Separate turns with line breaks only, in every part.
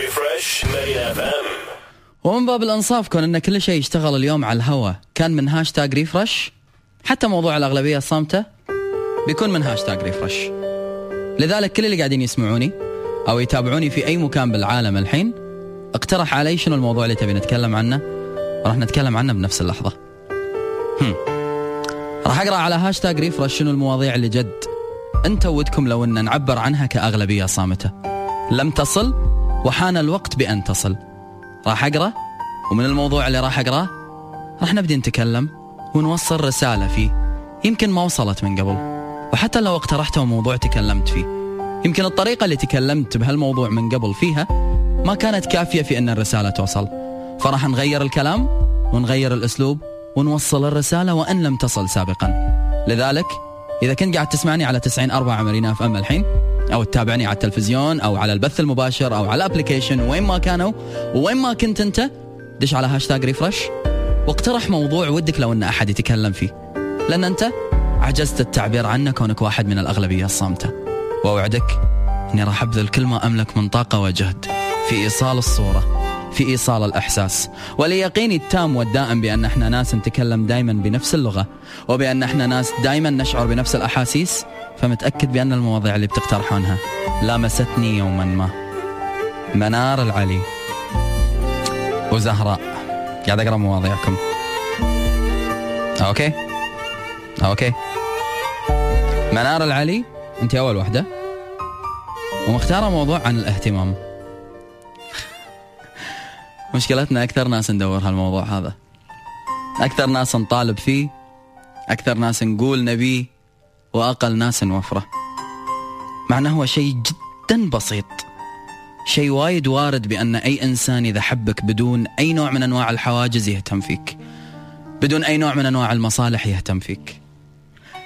ريفرش
ومن باب الأنصاف كون إن كل شيء يشتغل اليوم على الهواء كان من هاشتاج Refresh. حتى موضوع الأغلبية الصامتة بيكون من هاشتاج Refresh. لذلك كل اللي قاعدين يسمعوني أو يتابعوني في أي مكان بالعالم الحين اقترح علي شنو الموضوع اللي تبي نتكلم عنه؟ راح نتكلم عنه بنفس اللحظة. هم. راح أقرأ على هاشتاج Refresh شنو المواضيع اللي جد أنت ودكم لو إن نعبر عنها كأغلبية صامتة. لم تصل وحان الوقت بأن تصل. راح أقرأ؟ ومن الموضوع اللي راح أقرأه؟ راح نبدي نتكلم ونوصل رسالة فيه. يمكن ما وصلت من قبل. وحتى لو اقترحته موضوع تكلمت فيه. يمكن الطريقة اللي تكلمت بهالموضوع من قبل فيها ما كانت كافية في أن الرسالة توصل. فراح نغير الكلام ونغير الأسلوب ونوصل الرسالة وإن لم تصل سابقا. لذلك إذا كنت قاعد تسمعني على 90 4 مارينا FM الحين أو تتابعني على التلفزيون أو على البث المباشر أو على ال application وين ما كانوا وين ما كنت أنت دش على هاشتاج Refresh واقترح موضوع ودك لو إن أحد يتكلم فيه. لأن أنت عجزت التعبير عنه كونك واحد من الأغلبية الصامتة. وأوعدك إني راح أبذل كل ما أملك من طاقة وجهد في إيصال الصورة في إيصال الإحساس. وليقيني التام والدائم بأن إحنا ناس نتكلم دائما بنفس اللغة وبأن إحنا ناس دائما نشعر بنفس الأحاسيس فمتأكد بأن المواضيع اللي بتقترحونها لامستني يوما ما. منار العلي. وزهراء. قاعد أقرأ مواضيعكم. Okay؟ Okay. منار العلي أنت أول واحدة ومختارة موضوع عن الاهتمام. مشكلتنا أكثر ناس ندور هالموضوع هذا. أكثر ناس نطالب فيه. أكثر ناس نقول نبيه وأقل ناس نوفره مع انه هو شيء جدا بسيط. شيء وايد وارد بأن أي إنسان إذا حبك بدون أي نوع من أنواع الحواجز يهتم فيك. بدون أي نوع من أنواع المصالح يهتم فيك.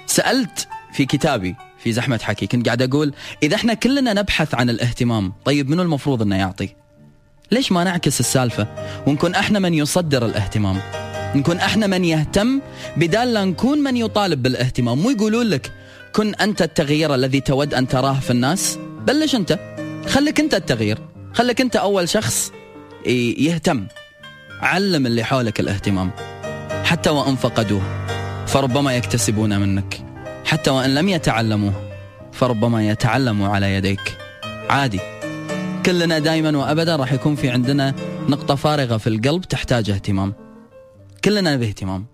سألت في كتابي في زحمة حكي كنت قاعد أقول إذا إحنا كلنا نبحث عن الاهتمام طيب منو المفروض إنه يعطي؟ ليش ما نعكس السالفة ونكون إحنا من يصدر الاهتمام؟ نكون إحنا من يهتم بدال لا نكون من يطالب بالاهتمام. مو يقولون لك كن انت التغيير الذي تود ان تراه في الناس. بلش انت. خليك انت التغيير. خليك انت اول شخص يهتم. علم اللي حولك الاهتمام. حتى وان فقدوه فربما يكتسبون منك. حتى وان لم يتعلموه فربما يتعلموا على يديك. عادي. كلنا دائما وابدا راح يكون في عندنا نقطة فارغة في القلب تحتاج اهتمام. كلنا نبي اهتمام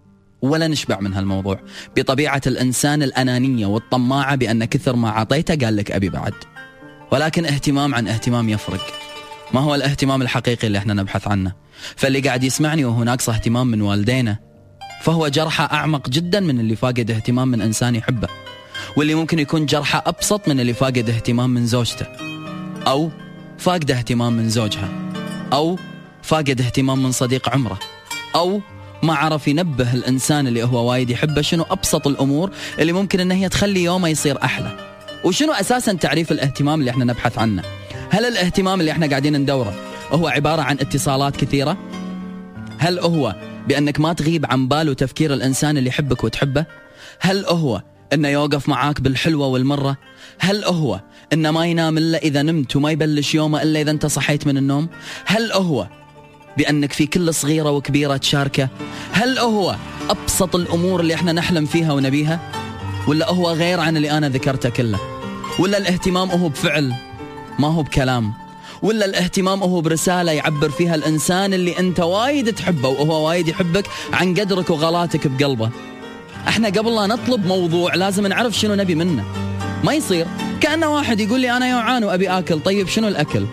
ولا نشبع من هالموضوع. بطبيعة الإنسان الأنانية والطماعة بأن كثر ما اعطيته قال لك أبي بعد. ولكن اهتمام عن اهتمام يفرق. ما هو الاهتمام الحقيقي اللي إحنا نبحث عنه؟ فاللي قاعد يسمعني وهو ناقص اهتمام من والدينه فهو جرحه أعمق جدا من اللي فاقد اهتمام من إنسان يحبه واللي ممكن يكون جرحه أبسط من اللي فاقد اهتمام من زوجته. أو فاقد اهتمام من زوجها. أو فاقد اهتمام من صديق عمره. أو ما عرف ينبه الإنسان اللي هو وايد يحبه شنو أبسط الأمور اللي ممكن ان هي تخلي يومه يصير أحلى؟ وشنو أساسا تعريف الاهتمام اللي إحنا نبحث عنه؟ هل الاهتمام اللي إحنا قاعدين ندوره هو عبارة عن اتصالات كثيرة؟ هل هو بأنك ما تغيب عن بال وتفكير الإنسان اللي يحبك وتحبه؟ هل هو إنه يوقف معاك بالحلوة والمرة؟ هل هو إنه ما ينام إلا إذا نمت وما يبلش يومه إلا إذا أنت صحيت من النوم؟ هل هو بأنك في كل صغيرة وكبيرة تشاركه. هل هو أبسط الأمور اللي إحنا نحلم فيها ونبيها؟ ولا هو غير عن اللي أنا ذكرته كله؟ ولا الاهتمام هو بفعل ما هو بكلام؟ ولا الاهتمام هو برسالة يعبر فيها الإنسان اللي أنت وايد تحبه وهو وايد يحبك عن قدرك وغلاتك بقلبه؟ إحنا قبل لا نطلب موضوع لازم نعرف شنو نبي منه. ما يصير. كأنه واحد يقول لي أنا جوعان وأبي آكل. طيب شنو الأكل؟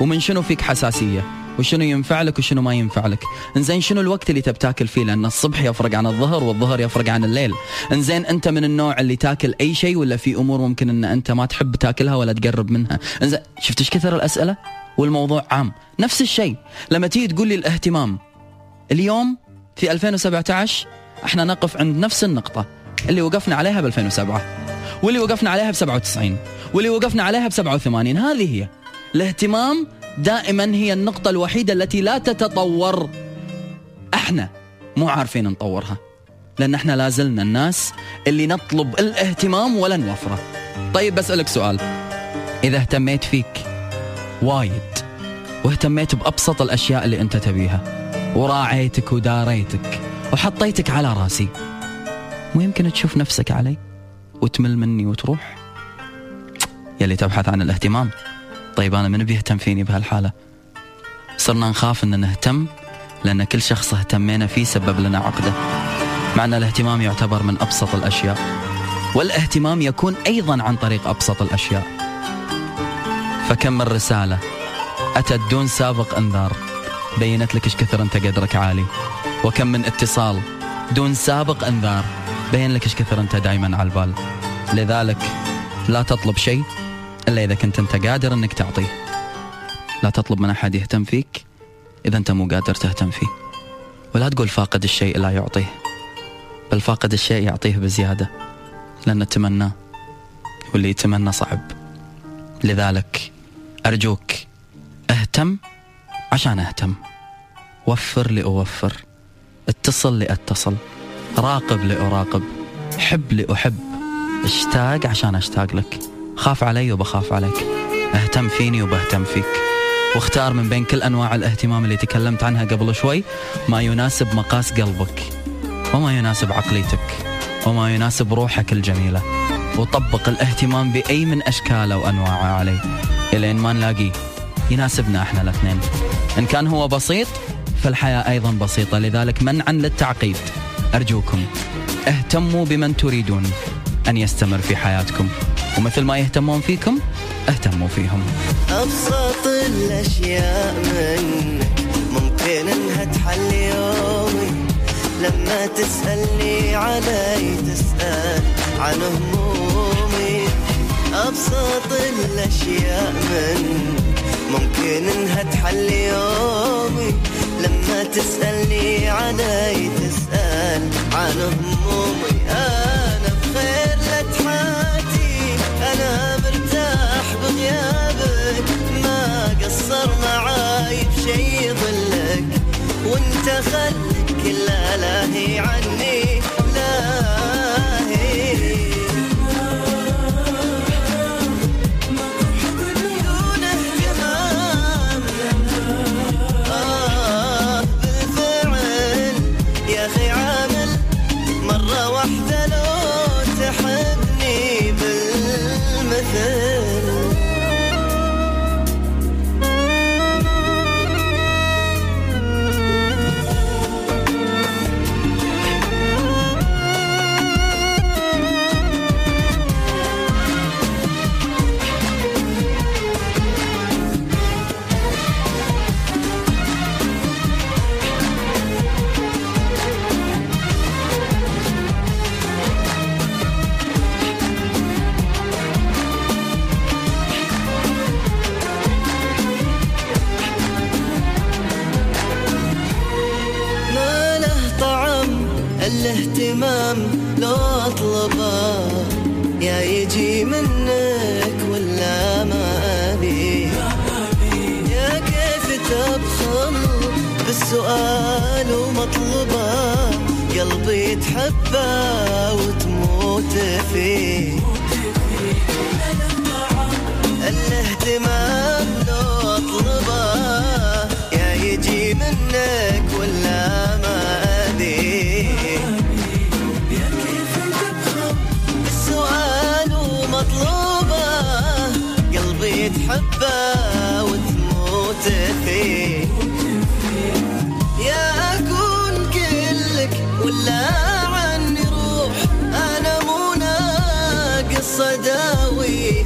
ومن شنو فيك حساسية؟ وشنو ينفع لك وشنو ما ينفع لك. إنزين شنو الوقت اللي تبتاكل فيه؟ لأن الصبح يفرق عن الظهر والظهر يفرق عن الليل. إنزين أنت من النوع اللي تاكل أي شيء ولا في أمور ممكن إن أنت ما تحب تاكلها ولا تقرب منها؟ إنزين شفت إيش كثر الأسئلة؟ والموضوع عام. نفس الشيء. لما تيجي تقول لي الاهتمام. اليوم في 2017 إحنا نقف عند نفس النقطة. اللي وقفنا عليها ب 2007 واللي وقفنا عليها ب 97 واللي وقفنا عليها ب 87 هذه هي. الاهتمام دائما هي النقطة الوحيدة التي لا تتطور. إحنا مو عارفين نطورها لأن إحنا لازلنا الناس اللي نطلب الاهتمام ولا نوفره طيب بسألك سؤال. إذا اهتميت فيك وايد واهتميت بأبسط الأشياء اللي أنت تبيها وراعيتك وداريتك وحطيتك على راسي مو يمكن تشوف نفسك علي وتمل مني وتروح؟ يلي تبحث عن الاهتمام. طيب أنا من بيهتم فيني بهالحالة. صرنا نخاف أن نهتم لأن كل شخص اهتمينا فيه سبب لنا عقدة. مع أن الاهتمام يعتبر من أبسط الأشياء والاهتمام يكون أيضا عن طريق أبسط الأشياء. فكم من رسالة أتت دون سابق أنذار بينت لك إيش كثر أنت قدرك عالي. وكم من اتصال دون سابق أنذار بين لك إيش كثر أنت دايما على البال. لذلك لا تطلب شيء إلا إذا كنت أنت قادر أنك تعطيه لا تطلب من أحد يهتم فيك إذا أنت مو قادر تهتم فيه. ولا تقول فاقد الشيء لا يعطيه بل فاقد الشيء يعطيه بزيادة لأن تمناه واللي يتمنى صعب. لذلك أرجوك اهتم عشان اهتم. وفر لأوفر اتصل لأتصل راقب لأراقب حب لأحب اشتاق عشان اشتاق لك. خاف علي وبخاف عليك. اهتم فيني وبهتم فيك. واختار من بين كل أنواع الاهتمام اللي تكلمت عنها قبل شوي. ما يناسب مقاس قلبك وما يناسب عقليتك وما يناسب روحك الجميلة. وطبق الاهتمام بأي من اشكاله وانواعه عليه إلين ما نلاقيه يناسبنا إحنا الاثنين. إن كان هو بسيط فالحياة أيضا بسيطة. لذلك منعا للتعقيد. أرجوكم اهتموا بمن تريدون أن يستمر في حياتكم. ومثل ما يهتمون فيكم اهتموا فيهم.
أبسط الأشياء منك ممكن إنها تحل يومي. لما تسألني علي تسأل عن همومي. أبسط الأشياء منك ممكن إنها تحل يومي. لما تسألني علي تسأل عن همومي. خلك كل لاهي عني الاهتمام لو أطلبه يا يجي منك ولا ما أبي؟ يا كيف تبخل بالسؤال ومطلبه قلبي تحبه وتموت فيه. الاهتمام لو أطلبه يا يجي منك ولا ناقص اداوي